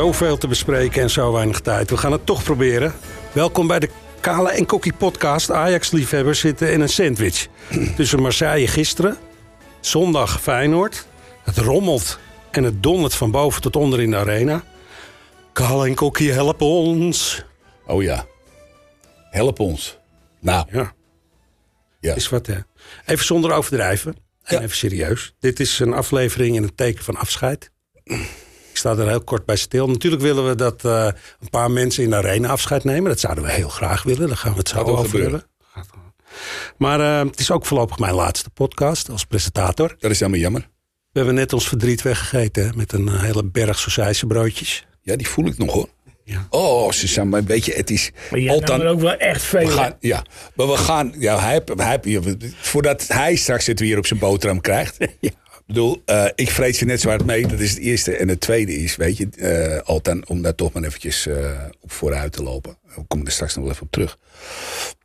Zoveel te bespreken en zo weinig tijd. We gaan het toch proberen. Welkom bij de Kale en Kokkie podcast. Ajax-liefhebbers zitten in een sandwich. Tussen Marseille gisteren, zondag Feyenoord. Het rommelt en het dondert van boven tot onder in de arena. Kale en Kokkie, help ons. Oh ja. Help ons. Nou, Ja, ja. is wat hè. Even zonder overdrijven en Ja. even serieus. Dit is een aflevering in het teken van afscheid. Ik sta er heel kort bij stil. Natuurlijk willen we dat eh, een paar mensen in de arena afscheid nemen. Dat zouden we heel graag willen. Daar gaan we het zo over gebeuren. Maar eh, het is ook voorlopig mijn laatste podcast als presentator. Dat is helemaal jammer. We hebben net ons verdriet weggegeten hè, met een eh, hele berg sausijse broodjes. Ja, die voel ik nog hoor. Ja. Oh, Suzanne, maar weet je, het is Maar jij er ook wel echt veel. We gaan, ja, maar we gaan... Ja, hij, heeft- hij, heeft- voordat hij straks het weer op zijn boterham krijgt. Ik bedoel, eh, ik vreet ze net zo hard mee. Dat is het eerste. En het tweede is, weet je, eh altijd om daar toch maar eventjes eh, op vooruit te lopen. Kom er straks nog wel even op terug.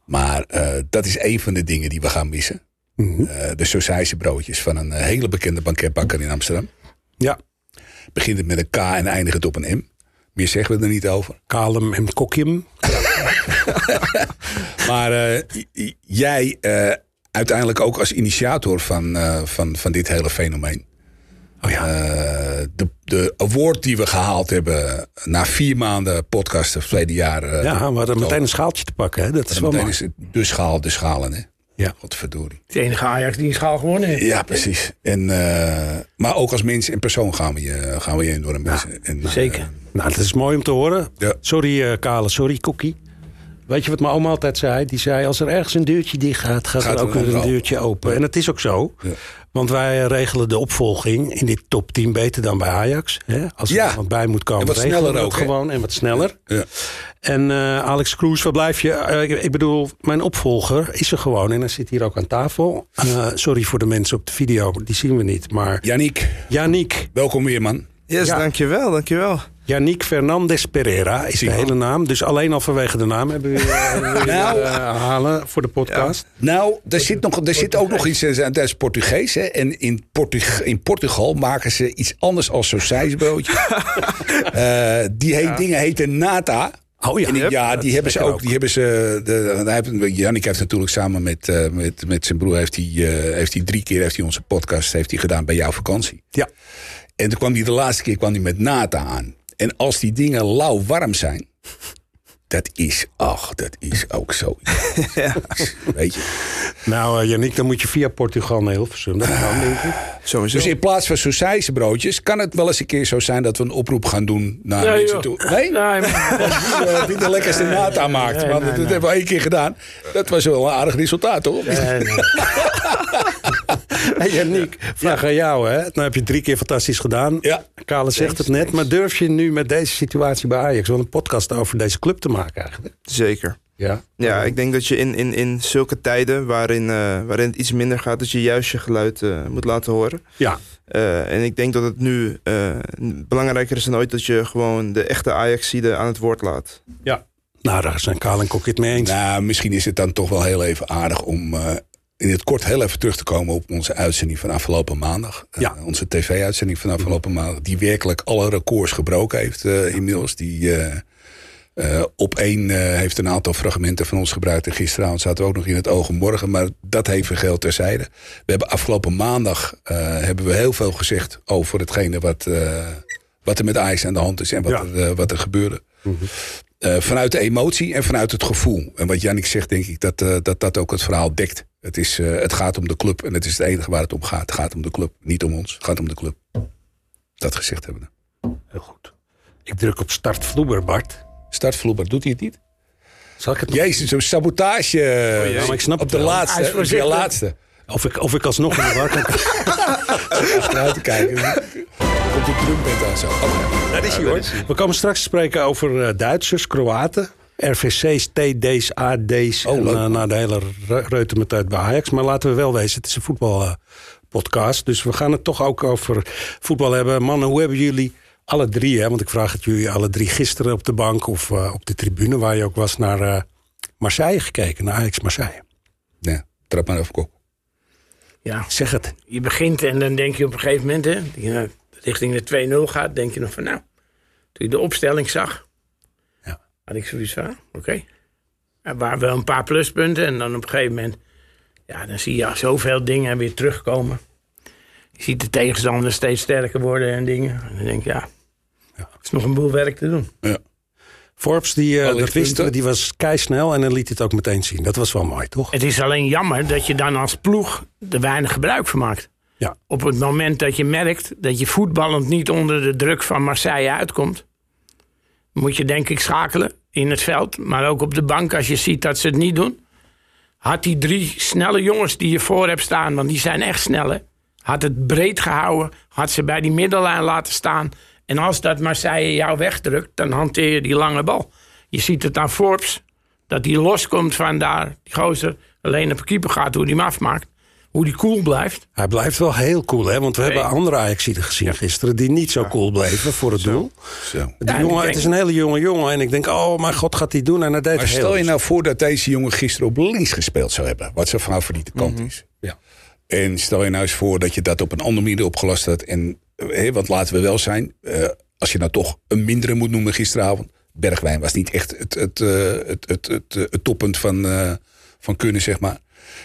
Maar dat is een van de dingen die we gaan missen. Mhm. De sausijse broodjes van een hele bekende banketbakker in Amsterdam. Ja, Begint het met een K en eindigt het op een M. Meer zeggen we er niet over. kalem en kokjem. Maar jij uiteindelijk ook als initiator van, eh, van, van dit hele fenomeen. Oh ja. Eh, de, de award die we gehaald hebben na vier maanden podcasten verleden jaar. eh, ja, we hadden meteen een schaaltje te pakken. Hè? Dat is wel meteen is het de schaal, de schalen. Hè? Ja. Godverdorie. Het enige Ajax die een schaal gewonnen heeft. Ja, precies. En, eh, maar ook als mens en persoon gaan we je, gaan we je enorm missen. En, Zeker. Nou, dat is mooi om te horen. Ja. Sorry, eh, Kale. Sorry, Cookie. Weet je wat mijn oma altijd zei? Die zei, als er ergens een deurtje dicht gaat, gaat, Gaat er ook er weer een deurtje open. En dat is ook zo. Ja. Want wij regelen de opvolging in dit top 10 beter dan bij Ajax. Hè? Als er Ja. iemand bij moet komen, En wat sneller ook, gewoon. En wat sneller. ja. En eh, Alex Kroes, waar blijf je? Eh, ik, ik bedoel, mijn opvolger is er gewoon. En hij zit hier ook aan tafel. Eh, sorry voor de mensen op de video, die zien we niet. Maar Yannick, Yannick, welkom weer man. Yes, Ja. dankjewel, dankjewel. Yannick Fernandez Pereira is de hele naam. Dus alleen al vanwege de naam hebben we weer, weer, Nou. eh, halen voor de podcast. Nou, er zit, nog, er zit ook nog iets, eh, dat is Portugees. Hè? En in, Portug, in Portugal maken ze iets anders als sausijsbroodje. Eh die heet, dingen heten nata. Oh ja, die- ja, die hebben ze ook. Die hebben ze. De, heeft, Jannik heeft natuurlijk samen met, eh, met, met zijn broer heeft hij, eh, heeft hij drie keer heeft hij onze podcast heeft hij gedaan bij jouw vakantie. Ja. En toen kwam hij de laatste keer kwam hij met nata aan. En als die dingen lauw warm zijn, dat is, ach, dat is ook zo. Weet je. Nou, Yannick, dan moet je via Portugal naar Hilversum. Dat kan, denk ik. Sowieso. Dus in plaats van broodjes kan het wel eens een keer zo zijn dat we een oproep gaan doen naar Nee, mensen joh. toe. Nee? Nee, maar- Wie, eh, de lekkerste nata maakt. nee, Want nee, dat hebben we één keer gedaan. Dat was wel een aardig resultaat, toch? Hey, Yannick, vraag aan jou. Hè? Nou heb je drie keer fantastisch gedaan. Ja. Kale zegt het net. Maar durf je nu met deze situatie bij Ajax wel een podcast over deze club te maken eigenlijk? Zeker. Ja. Ja, ik denk dat je in, in, in zulke tijden waarin, eh, waarin het iets minder gaat, dat je juist je geluid eh, moet laten horen. Ja. Eh, en ik denk dat het nu eh, belangrijker is dan ooit dat je gewoon de echte Ajaxide aan het woord laat. ja. Nou, daar zijn Kale en Kokkie het mee eens. Nou, misschien is het dan toch wel heel even aardig om eh, in het kort heel even terug te komen op onze uitzending van afgelopen maandag. Eh, onze tv-uitzending van afgelopen maandag. Die werkelijk alle records gebroken heeft eh, inmiddels. Die eh, op één heeft een aantal fragmenten van ons gebruikt. En gisteravond zaten we ook nog in het oog en morgen. Maar dat heeft geld terzijde. We hebben afgelopen maandag hebben we heel veel gezegd over hetgene wat, wat er met Ajax aan de hand is. En wat, Ja. er, wat er gebeurde. Eh, vanuit de emotie en vanuit het gevoel. En wat Jannik zegt, denk ik dat, dat dat ook het verhaal dekt. Het, is, eh, het gaat om de club en het is het enige waar het om gaat. Het gaat om de club, niet om ons. Het gaat om de club. Dat gezegd hebben we. Heel goed. Ik druk op start Vloeber, Bart. Startvloeber, doet hij het niet? Zal ik het nog- Jezus, zo'n sabotage Ja, maar ik snap op het de wel. laatste. Op de laatste. Of ik, of ik alsnog in de war kan Achteruit te kijken. Komt de trumpet aan zo. Oh, Dat is hij hoor. We komen straks te spreken over eh, Duitsers, Kroaten. RVC's, TD's, AD's Oh, en eh, nou, de hele re- reuter met uit bij Ajax. Maar laten we wel wezen, het is een voetbalpodcast. dus we gaan het toch ook over voetbal hebben. Mannen, hoe hebben jullie alle drie, hè, want ik vraag het jullie alle drie gisteren op de bank of eh, op de tribune waar je ook was naar eh, Marseille gekeken, naar Ajax Marseille. nee, trap maar even kop. Ja, Zeg het. je begint en dan denk je op een gegeven moment, hè, die, eh, richting de 2-0 gaat, denk je nog van nou, Toen je de opstelling zag, Ja. Had ik zoiets van, oké. Er waren wel een paar pluspunten. En dan op een gegeven moment, ja, dan zie je zoveel dingen weer terugkomen. Je ziet de tegenstander steeds sterker worden en dingen. En dan denk je, ja, er is nog een boel werk te doen. Forbes, die, eh, Alle dat die was keisnel en dan liet het ook meteen zien. Dat was wel mooi, toch? Het is alleen jammer dat je dan als ploeg er weinig gebruik van maakt. Ja. Op het moment dat je merkt dat je voetballend niet onder de druk van Marseille uitkomt, moet je denk ik schakelen in het veld, maar ook op de bank als je ziet dat ze het niet doen. Had die drie snelle jongens die je voor hebt staan, want die zijn echt snelle, had het breed gehouden, had ze bij die middellijn laten staan. En als dat Marseille jou wegdrukt, dan hanteer je die lange bal. Je ziet het aan Forbes, dat die loskomt van daar, die gozer, alleen op keeper gaat, hoe die hem afmaakt. Hoe die cool blijft. Hij blijft wel heel cool, hè? Want we hebben andere Ajaxiden gezien gisteren die niet zo cool bleven voor het doel. Zo. Die jongen, het is een hele jonge jongen. En ik denk, oh mijn god, gaat hij doen? En hij deed Maar stel je nou voor dat deze jongen gisteren op links gespeeld zou hebben. Wat zijn favoriete kant Mhm. is. Ja. En stel je nou eens voor dat je dat op een andere manier opgelast had. En, hé, want laten we wel zijn. eh, als je nou toch een mindere moet noemen gisteravond. Bergwijn was niet echt het, het, eh, het, het, het, eh, het toppunt van, eh, van kunnen, zeg maar.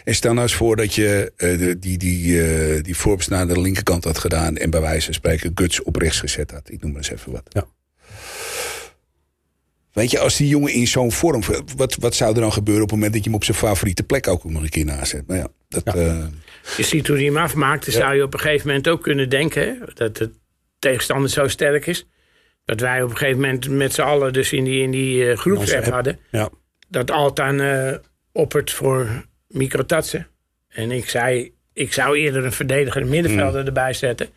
En stel nou eens voor dat je eh, de- die, die, eh, die Forbes naar de linkerkant had gedaan. En bij wijze van spreken Guts op rechts gezet had. Ik noem maar eens even wat. Ja. Weet je, als die jongen in zo'n vorm. Wat, wat zou er dan gebeuren op het moment dat je hem op zijn favoriete plek ook nog een keer nazet? Maar ja, dat. Ja. eh, Je ziet hoe hij hem afmaakt. Dan zou je op een gegeven moment ook kunnen denken dat de tegenstander zo sterk is. Dat wij op een gegeven moment met z'n allen dus in die, in die groepsapp app. hadden. Ja. Dat Altan eh oppert voor Microtatsen. En ik zei, ik zou eerder een verdediger middenvelder erbij zetten.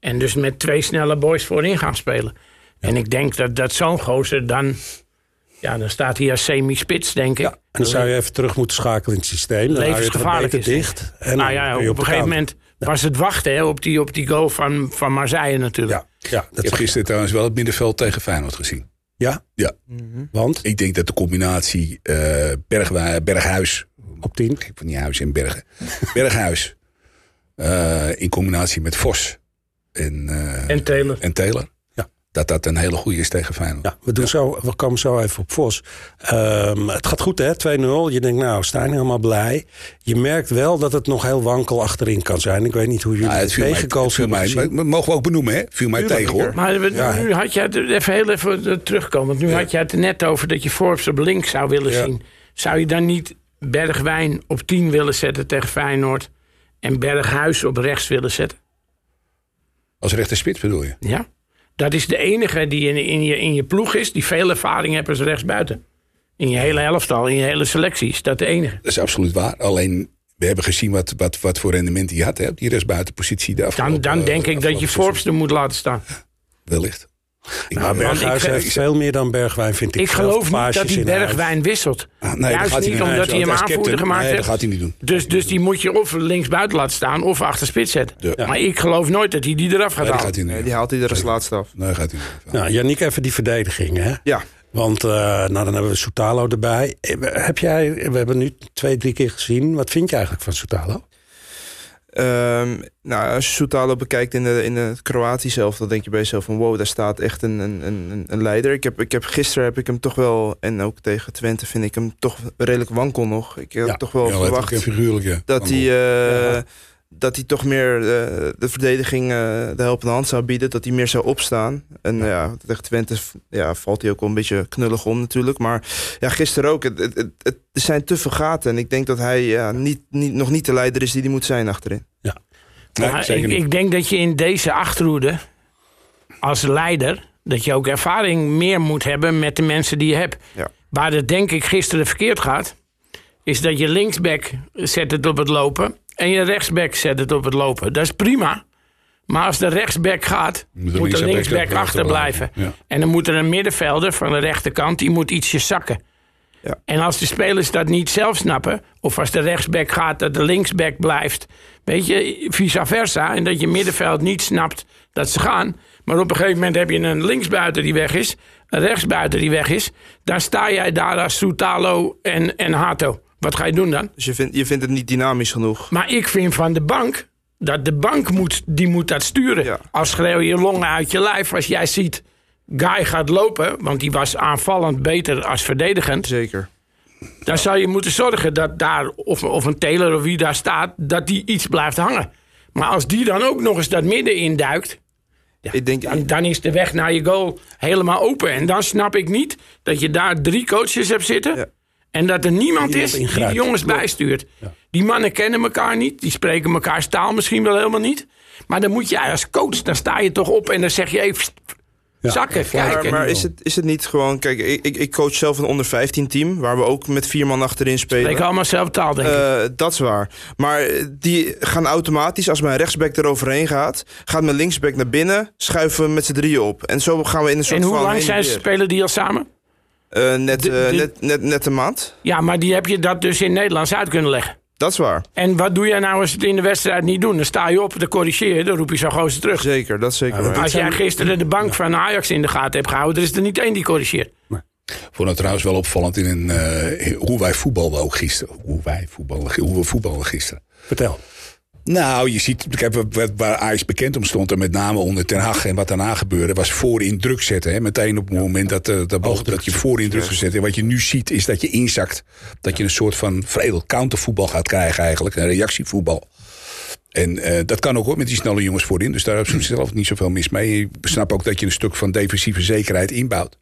En dus met twee snelle boys voorin gaan spelen. En ik denk dat, dat zo'n gozer dan... Ja, dan staat hij als semi-spits, denk ik. En dan zou je even terug moeten schakelen in het systeem. Dan hou je het wat Levensgevaarlijk beter is, dicht. En nou ja, op een gegeven moment was het wachten hè, op, die, op die goal van, van Marseille natuurlijk. Ja, ja, dat ik heb gisteren trouwens wel het middenveld tegen Feyenoord gezien. Ja, Ja, want ik denk dat de combinatie eh Bergwa- Berghuis. Op 10. Ik van die huis in Bergen. Berghuis. eh, in combinatie met Vos en, eh, En Taylor. en Taylor. Ja. Dat dat een hele goede is tegen Feyenoord. Ja, we, doen Zo, we komen zo even op Vos. Ehm, het gaat goed, hè? 2-0. Je denkt, nou, Stijn helemaal blij. Je merkt wel dat het nog heel wankel achterin kan zijn. Ik weet niet hoe jullie Ja, het hebben gezien. maar- mogen we ook benoemen, hè? Viel mij tegen, hoor. Maar we- Ja. nu had je het even heel even eh, terugkomen. Want nu had je het er net over dat je Forbes op links zou willen Ja. zien. Zou je dan niet Bergwijn op 10 willen zetten tegen Feyenoord? En Berghuis op rechts willen zetten? Als rechter spits bedoel je? Ja. Dat is de enige die in, in, je, in je ploeg is, die veel ervaring heeft als rechtsbuiten. In je hele elftal, in je hele selectie is dat de enige. Dat is absoluut waar. Alleen, we hebben gezien wat, wat, wat voor rendement hij had, hè? Die rechtsbuitenpositie. de Dan, dan eh, denk ik dat je Forbes er moet laten staan. Wellicht. Ik, Nou, Berghuis ik- heeft veel meer dan Bergwijn, vind ik. Ik geloof niet dat huis. Bergwijn wisselt. Ah, nee, dat Juist gaat hij niet niet omdat doen. hij hem aanvoerder gemaakt nee, heeft. dat gaat hij niet doen. Dus, dus die moet je of links buiten laten staan of achter spits zetten. Ja. Maar ik geloof nooit dat hij die eraf gaat Nee, halen. gaat hij niet Nee, die haalt hij er als laatste af. Nee, gaat hij niet. Nou, Yannick, even die verdediging, hè? Ja, Want uh, nou, dan hebben we Soutalo erbij. Heb jij, we hebben nu twee, drie keer gezien. Wat vind je eigenlijk van Soutalo? Um, nou, als je Soutalo bekijkt in, de, in het Kroatië zelf, dan denk je bij jezelf van wow, daar staat echt een, een, een, een leider. Ik heb, ik heb, gisteren heb ik hem toch wel, en ook tegen Twente vind ik hem toch redelijk wankel nog. Ik heb Ja. toch wel Ja, verwacht figuurlijk, ja. dat hij, uh. Dat hij toch meer uh, de verdediging uh, de helpende hand zou bieden. Dat hij meer zou opstaan. En ja, ja tegen Twente ja, valt hij ook wel een beetje knullig om natuurlijk. Maar ja, gisteren ook. Het, het, het, het, er zijn te veel gaten. En ik denk dat hij ja, niet, niet, nog niet de leider is die hij moet zijn achterin. Ja. Nee, ik, ik denk dat je in deze achterhoede als leider... dat je ook ervaring meer moet hebben met de mensen die je hebt. Ja. Waar het denk ik gisteren verkeerd gaat... is dat je linksback zet het op het lopen... en je rechtsback zet het op het lopen. Dat is prima. Maar als de rechtsback gaat, Moet de moet de linksback achterblijven. Ja. En dan moet er een middenvelder van de rechterkant... die moet ietsje zakken. Ja. En als de spelers dat niet zelf snappen... of als de rechtsback gaat dat de linksback blijft... weet je, vice versa... en dat je middenveld niet snapt dat ze gaan... maar op een gegeven moment heb je een linksbuiten die weg is... een rechtsbuiten die weg is... dan sta jij daar als Soutalo en, en Hato. Wat ga je doen dan? Dus je vindt, je vindt het niet dynamisch genoeg. Maar ik vind van de bank... dat de bank moet, die moet dat sturen. Ja. Als schreeuw je longen uit je lijf als jij ziet... Guy gaat lopen, want die was aanvallend beter als verdedigend. Zeker. Dan zou je moeten zorgen dat daar, of, of een Taylor of wie daar staat, dat die iets blijft hangen. Maar als die dan ook nog eens dat midden induikt, Ik denk, dan, dan is de weg naar je goal helemaal open. En dan snap ik niet dat je daar drie coaches hebt zitten. Ja. En dat er niemand is die de jongens bijstuurt. Die mannen kennen elkaar niet. Die spreken elkaar taal misschien wel helemaal niet. Maar dan moet je als coach, dan sta je toch op en dan zeg je even... zakken, maar, kijken. maar is, het, is het niet gewoon... Kijk, ik, ik- ik coach zelf een onder 15 team... waar we ook met vier man achterin spelen. Spreken allemaal zelf taal, denk ik. Eh, dat is waar. Maar eh, die gaan automatisch, als mijn rechtsback eroverheen gaat... gaat mijn linksback naar binnen, schuiven we met z'n drieën op. En zo gaan we in een soort En hoe van... lang zijn ze, spelen die al samen? Eh, net, De- eh, de- net, net, net een maand. Ja, maar die heb je dat dus in Nederlands uit kunnen leggen. Dat is waar. En wat doe jij nou als het in de wedstrijd niet doen? Dan sta je op, dan corrigeer je, dan roep je zo gozer terug. Zeker, dat is zeker waar. Als jij gisteren de bank van Ajax in de gaten hebt gehouden, er is er niet één die corrigeert. vond het trouwens wel opvallend in een, eh, hoe wij voetbalden ook gisteren. Hoe wij voetballen, hoe we voetballen gisteren. Vertel. Nou, je ziet, ik heb waar Ajax bekend om stond, en met name onder Ten Hag en wat daarna gebeurde, was voor in druk zetten. Hè? Meteen op het moment dat, eh, dat, dat je voor in druk gezet. En wat je nu ziet, is dat je inzakt. Dat je een soort van vredel countervoetbal gaat krijgen eigenlijk. Een reactievoetbal. En eh, dat kan ook hoor, met die snelle jongens voorin. Dus daar heb ik zelf niet zoveel mis mee. Ik snap ook dat je een stuk van defensieve zekerheid inbouwt.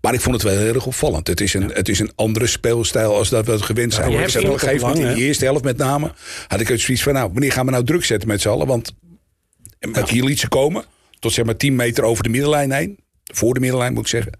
Maar ik vond het wel heel erg opvallend. Het is een, het is een andere speelstijl als dat we het gewend zijn. ik hebt zat op een iemand gegeven moment in de eerste helft met name... had ik het zoiets van, nou, wanneer gaan we nou druk zetten met z'n allen? Want hier liet ze komen, tot zeg maar 10 meter over de middenlijn heen. Voor de middenlijn moet ik zeggen.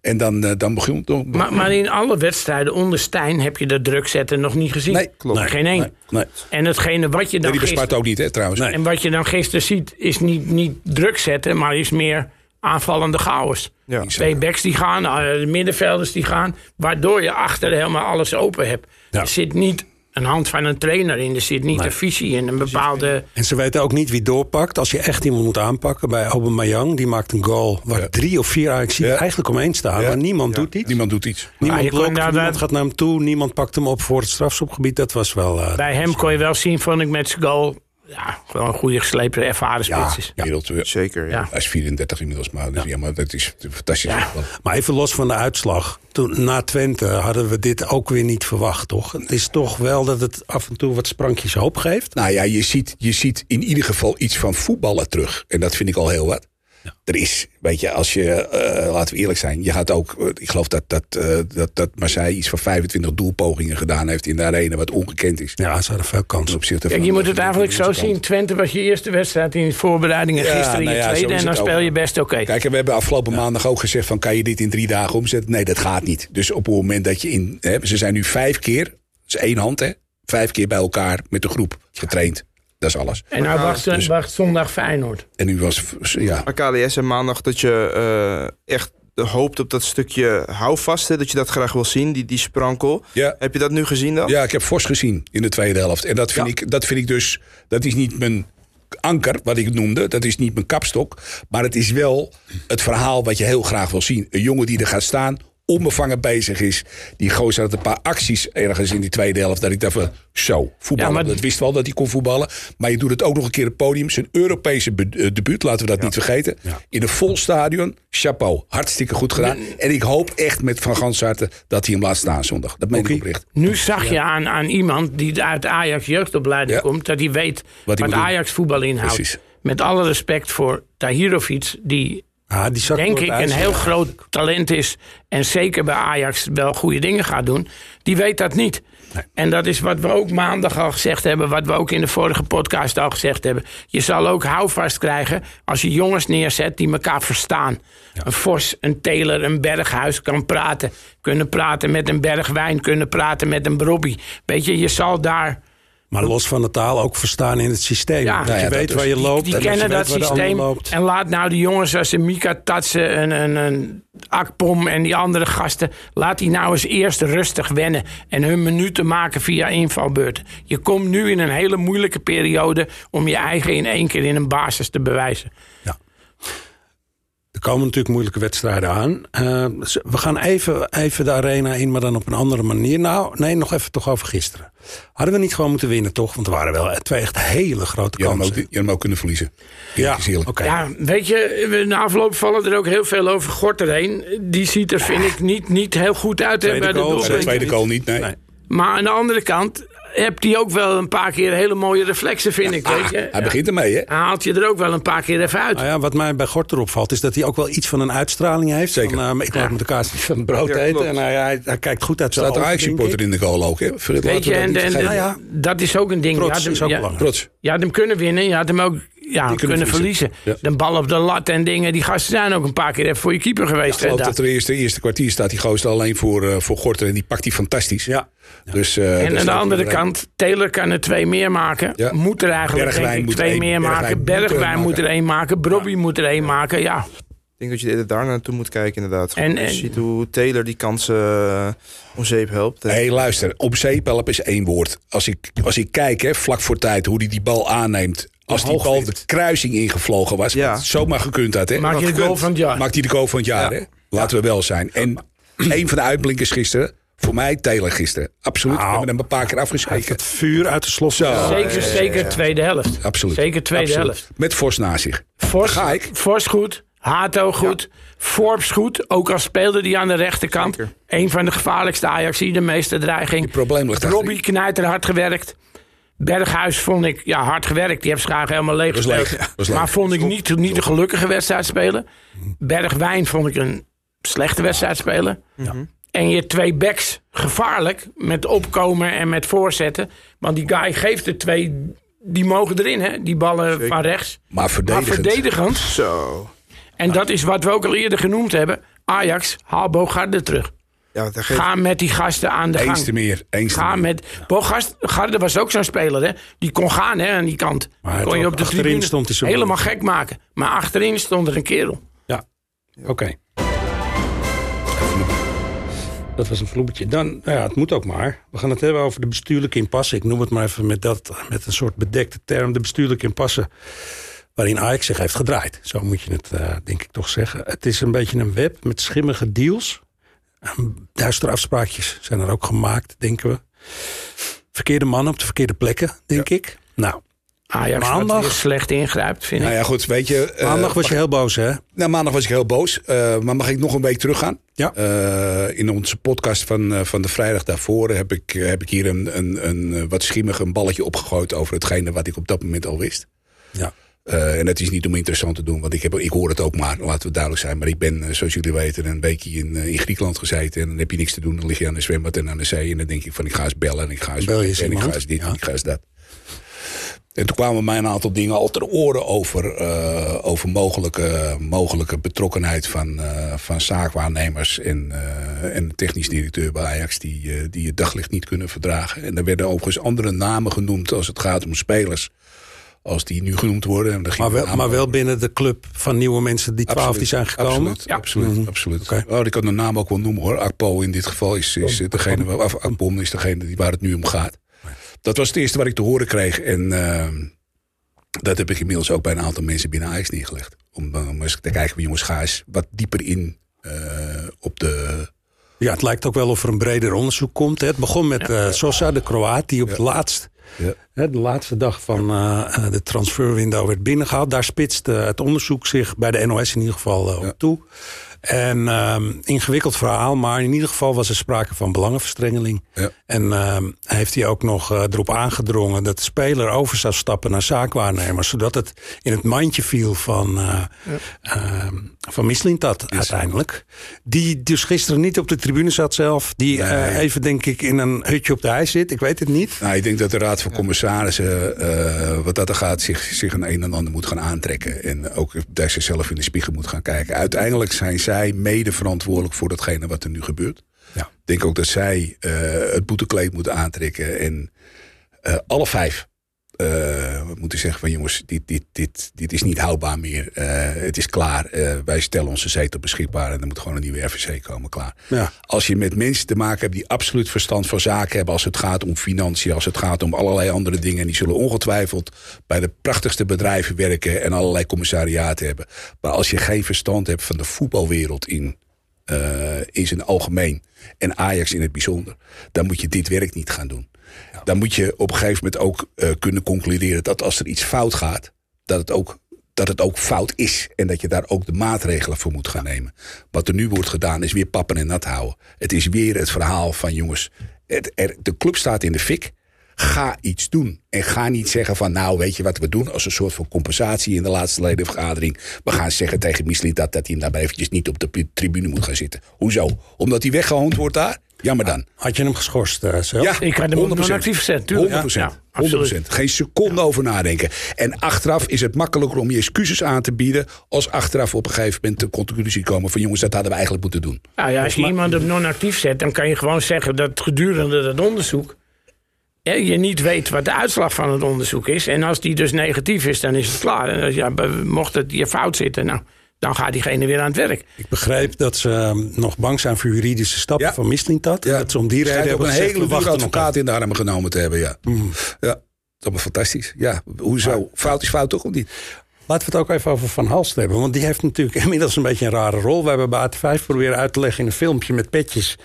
En dan, eh, dan begon het... Maar, maar in alle wedstrijden onder Stijn heb je dat druk zetten nog niet gezien. Nee, klopt. Nee, Geen één. Nee, nee. En hetgene wat je dan die bespaart ook niet, hè, trouwens. en wat je dan gisteren ziet, is niet, niet druk zetten, maar is meer aanvallende chaos. Ja. Twee backs die gaan, eh, de middenvelders die gaan, waardoor je achter helemaal alles open hebt. Ja. Er zit niet een hand van een trainer in, er zit niet Nee. een visie in, een bepaalde... En ze weten ook niet wie doorpakt. Als je echt iemand moet aanpakken bij Aubameyang, die maakt een goal waar Ja. drie of vier Ajax Ja. eigenlijk omheen staan. Ja. Maar niemand doet iets. Niemand doet iets. Niemand blokt, niemand gaat naar hem toe, niemand pakt hem op voor het strafschopgebied. Dat was wel... eh, Bij hem kon je wel zien, vond ik met zijn goal, ja, gewoon een goede geslepen, ervaren Ja. spits eh, Zeker, ja. Ja. Hij is 34 inmiddels, maar, dus, ja. maar dat is fantastisch. Ja. Maar even los van de uitslag. Toen, na Twente hadden we dit ook weer niet verwacht, toch? Het is toch wel dat het af en toe wat sprankjes hoop geeft. Nou ja, je ziet, je ziet in ieder geval iets van voetballen terug. En dat vind ik al heel wat. Er is, weet je, als je, eh, laten we eerlijk zijn, je gaat ook, eh, ik geloof dat, dat, eh, dat, dat Marseille iets van 25 doelpogingen gedaan heeft in de arena, wat ongekend is. Ja, ze hadden veel kansen. Kijk, van- je moet het eigenlijk zo zien. Twente was je eerste wedstrijd in de voorbereiding en Ja, gisteren nou je ja, tweede. En dan speel je best oké. Kijk, en we hebben afgelopen maandag ook gezegd van kan je dit in drie dagen omzetten? Nee, dat gaat niet. Dus op het moment dat je in, hè, ze zijn nu vijf keer, dat is één hand hè, vijf keer bij elkaar met de groep getraind. Dat is alles. En nou wacht, Dus- wacht zondag Feyenoord. En nu was, ja, Maar KDS en maandag dat je eh, echt hoopt op dat stukje houvast. Hè, dat je dat graag wil zien, die, die sprankel. ja, Heb je dat nu gezien dan? Ja, ik heb Vos gezien in de tweede helft. En dat vind, ik, dat vind ik dus, dat is niet mijn anker, wat ik noemde. Dat is niet mijn kapstok. Maar het is wel het verhaal wat je heel graag wil zien. Een jongen die er gaat staan, onbevangen bezig is. Die gozer had een paar acties ergens in die tweede helft. Dat ik dacht van, zo, voetballen. Ja, maar- Dat wist wel dat hij kon voetballen. Maar je doet het ook nog een keer op het podium. Zijn Europese eh, debuut, laten we dat niet vergeten. In een vol stadion. Chapeau, hartstikke goed gedaan. En ik hoop echt met Van Gansharten dat hij hem laat staan zondag. Dat meen ik oprecht. Nu zag je aan, aan iemand die uit Ajax jeugdopleiding komt... dat hij weet Wat. Ajax voetbal inhoudt. Precies. Met alle respect voor Tahirovic... die Ah, die denk ik een heel groot talent is... en zeker bij Ajax wel goede dingen gaat doen... die weet dat niet. En dat is wat we ook maandag al gezegd hebben... wat we ook in de vorige podcast al gezegd hebben. Je zal ook houvast krijgen als je jongens neerzet die elkaar verstaan. Een Vos, een Taylor, een Berghuis kan praten. Kunnen praten met een Bergwijn, kunnen praten met een Brobby. Weet je, je zal daar... Maar los van de taal ook verstaan in het systeem. Ja. dat je ja, dat weet dus. waar je loopt. Die en dat je kennen dat de ander systeem. loopt. En laat nou de jongens als een Mika Tatsen en een, een Akpom en die andere gasten... laat die nou eens eerst rustig wennen... en hun minuten maken via invalbeurten. Je komt nu in een hele moeilijke periode... om je eigen in één keer in een basis te bewijzen. Er komen natuurlijk moeilijke wedstrijden aan. Uh, we gaan even, even de arena in, maar dan op een andere manier. Nou, nee, nog even toch over gisteren. Hadden we niet gewoon moeten winnen, toch? Want er waren wel twee echt hele grote kansen. Je had hem ook, ook kunnen verliezen. Ja, okay. ja, weet je, na afloop vallen er ook heel veel over Gort erheen. Die ziet er, vind ik, niet, niet heel goed uit. Tweede bij de goal, de tweede goal niet, nee. nee. Maar aan de andere kant, hebt hij ook wel een paar keer hele mooie reflexen, vind ik. weet je? Hij begint ermee, hè? Hij haalt je er ook wel een paar keer even uit. Nou ja, wat mij bij Gort erop valt, is dat hij ook wel iets van een uitstraling heeft. Zeker. Van, uh, ik laat met elkaar van brood eten. En hij, hij, kijkt goed uit zijn Staat een Ajax-supporter in de goal ook, hè? Weet je, en, en, nou ja, dat is ook een ding. Trots ja, is ook ja, belangrijk. Trots. Je had hem kunnen winnen, je had hem ook ja, kunnen, kunnen, verliezen. Ja. De bal op de lat en dingen. Die gasten zijn ook een paar keer even voor je keeper geweest. Ja, ik geloof dat er eerste, eerste kwartier staat die gozer alleen voor, uh, voor Gorter. En die pakt hij fantastisch. Ja. Dus, uh, en aan de andere kant, Taylor kan er twee meer maken. Ja. Moet er eigenlijk Bergwijn denk ik, moet twee één, meer maken. Bergwijn moet er één maken. Brobby moet er één maken. Ja. Ik denk dat je er daar naartoe moet kijken, inderdaad. En, en, je ziet hoe Taylor die kansen uh, om zeep helpt. Hé, hey, luister. Om zeep helpen is één woord. Als ik, als ik kijk, hè, vlak voor tijd, hoe hij die, die bal aanneemt. Als die bal de kruising ingevlogen was, ja. zomaar gekund had. Hè? Maakt hij de goal van het jaar. Maakt hij de goal van het jaar, ja. hè? Laten we wel zijn. En een van de uitblinkers gisteren, voor mij Taylor gisteren. Absoluut. Nou, we hebben hem een paar keer afgeschreven. Het vuur uit de slos. Zo. Zeker, zeker tweede helft. Absoluut. Zeker tweede Absoluut. helft. Met Vos naast zich. Vos, Ga ik. Vos goed. Hato goed. Ja. Forbes goed. Ook al speelde die aan de rechterkant. Zeker. Een van de gevaarlijkste Ajax. De meeste dreiging. Het probleem ligt Robbie Knijter hard gewerkt. Berghuis vond ik ja, hard gewerkt. Die heeft graag helemaal leeg was gespeeld. leeg. Was leeg. Maar vond ik niet, niet een gelukkige wedstrijd spelen. Bergwijn vond ik een slechte wedstrijd spelen. Mhm. En je twee backs gevaarlijk met opkomen en met voorzetten. Want die guy geeft er twee, die mogen erin, hè? die ballen Zeker. van rechts. Maar verdedigend. Maar verdedigend. Zo. En dat is wat we ook al eerder genoemd hebben. Ajax, haal Bogarde terug. Ja, geeft... Ga met die gasten aan de Eens te gang. meer. Eens te Ga meer. met. Bogarde was ook zo'n speler, hè? Die kon gaan hè, aan die kant. Maar kon je op de achterin stond hij zo helemaal gek maken. Maar achterin stond er een kerel. Ja, oké. Dat was een vloebertje. Dan, nou ja, het moet ook maar. We gaan het hebben over de bestuurlijke impasse. Ik noem het maar even met, dat, met een soort bedekte term. De bestuurlijke impasse waarin Ajax zich heeft gedraaid. Zo moet je het, uh, denk ik, toch zeggen. Het is een beetje een web met schimmige deals. Duistere afspraakjes zijn er ook gemaakt, denken we. Verkeerde mannen op de verkeerde plekken, denk ja. ik. Nou, Ajax maandag weer slecht ingrijpt, vind nou ik. ja, goed, weet je... Uh, maandag was je heel boos, hè? Nou, maandag was ik heel boos. Uh, maar mag ik nog een week teruggaan? Ja. Uh, in onze podcast van, van de vrijdag daarvoor heb ik, heb ik hier een, een, een wat schimmig een balletje opgegooid over hetgene wat ik op dat moment al wist. Ja. Uh, en dat is niet om interessant te doen, want ik, heb, ik hoor het ook maar, laten we duidelijk zijn. Maar ik ben, zoals jullie weten, een weekje in, in Griekenland gezeten. En dan heb je niks te doen, dan lig je aan de zwembad en aan de zee. En dan denk ik van, ik ga eens bellen en ik ga eens, Bel je en ik ga eens dit ja. en ik ga eens dat. En toen kwamen mij een aantal dingen al ter oren over, uh, over mogelijke, mogelijke betrokkenheid van, uh, van zaakwaarnemers en, uh, en de technisch directeur bij Ajax die, die het daglicht niet kunnen verdragen. En er werden overigens andere namen genoemd als het gaat om spelers als die nu genoemd worden. En maar, wel, maar wel binnen de club van nieuwe mensen, die twaalf absoluut, die zijn gekomen? Absoluut, ja. absoluut. Mm -hmm. absoluut. Okay. Oh, ik kan de naam ook wel noemen hoor. Akpo in dit geval is, is degene, of Akpom is degene die, waar het nu om gaat. Dat was het eerste wat ik te horen kreeg. En uh, dat heb ik inmiddels ook bij een aantal mensen binnen Ajax neergelegd. Om, om eens te kijken, jongens, ga eens wat dieper in uh, op de... Ja, het lijkt ook wel of er een breder onderzoek komt. Hè. Het begon met uh, Sosa, de Kroaat, die op ja. het laatst... Ja. Hè, de laatste dag van uh, de transferwindow werd binnengehaald. Daar spitste het onderzoek zich bij de NOS in ieder geval uh, op Ja. toe. En um, ingewikkeld verhaal, maar in ieder geval was er sprake van belangenverstrengeling. Ja. En um, heeft hij ook nog uh, erop aangedrongen dat de speler over zou stappen naar zaakwaarnemers. Zodat het in het mandje viel van, uh, ja. van Mislintat yes. uiteindelijk. Die dus gisteren niet op de tribune zat zelf. Die nee. uh, even denk ik in een hutje op de ijs zit. Ik weet het niet. Nou, ik denk dat de Raad van Commissarissen, wat dat er gaat, zich, zich een een en ander moet gaan aantrekken. En ook daar zichzelf in de spiegel moet gaan kijken. Uiteindelijk zijn zij mede verantwoordelijk voor datgene wat er nu gebeurt. Ja. Ik denk ook dat zij uh, het boetekleed moeten aantrekken. En uh, alle vijf, eh, moeten zeggen van jongens, dit, dit, dit, dit is niet houdbaar meer. Eh, het is klaar. Eh, wij stellen onze zetel beschikbaar en er moet gewoon een nieuwe RVC komen. Klaar. Ja. Als je met mensen te maken hebt die absoluut verstand van zaken hebben, als het gaat om financiën, als het gaat om allerlei andere dingen, en die zullen ongetwijfeld bij de prachtigste bedrijven werken en allerlei commissariaten hebben. Maar als je geen verstand hebt van de voetbalwereld in, in zijn algemeen en Ajax in het bijzonder, dan moet je dit werk niet gaan doen. Dan moet je op een gegeven moment ook eh, kunnen concluderen dat als er iets fout gaat, dat het ook dat het ook fout is. En dat je daar ook de maatregelen voor moet gaan nemen. Wat er nu wordt gedaan is weer pappen en nat houden. Het is weer het verhaal van jongens, de club staat in de fik. Ga iets doen. En ga niet zeggen van nou weet je wat we doen als een soort van compensatie in de laatste ledenvergadering. We gaan zeggen tegen Misli dat, dat hij daar maar eventjes niet op de tribune moet gaan zitten. Hoezo? Omdat hij weggehoond wordt daar? Jammer dan. Had je hem geschorst eh, zelf? Ja, Ik had hem op 100%. non-actief gezet, tuurlijk. 100%. Ja, ja, absoluut. 100%. Geen seconde over nadenken. En achteraf is het makkelijker om je excuses aan te bieden... als achteraf op een gegeven moment de conclusie komen van... jongens, dat hadden we eigenlijk moeten doen. Nou ja, als je iemand op non-actief zet, dan kan je gewoon zeggen dat gedurende dat onderzoek. je niet weet wat de uitslag van het onderzoek is. En als die dus negatief is, dan is het klaar. En als, ja, mocht het je fout zitten, nou, dan gaat diegene weer aan het werk. Ik begreep dat ze um, nog bang zijn voor juridische stappen Ja. van Mislintat. Dat ze om die reden een hele dure nog advocaat in de armen genomen te hebben, ja. Ja, dat is allemaal fantastisch. Ja, hoezo? Fout is fout toch of niet? Laten we het ook even over Van Halst hebben. Want die heeft natuurlijk inmiddels een beetje een rare rol. We hebben bij AT5 proberen uit te leggen in een filmpje met petjes...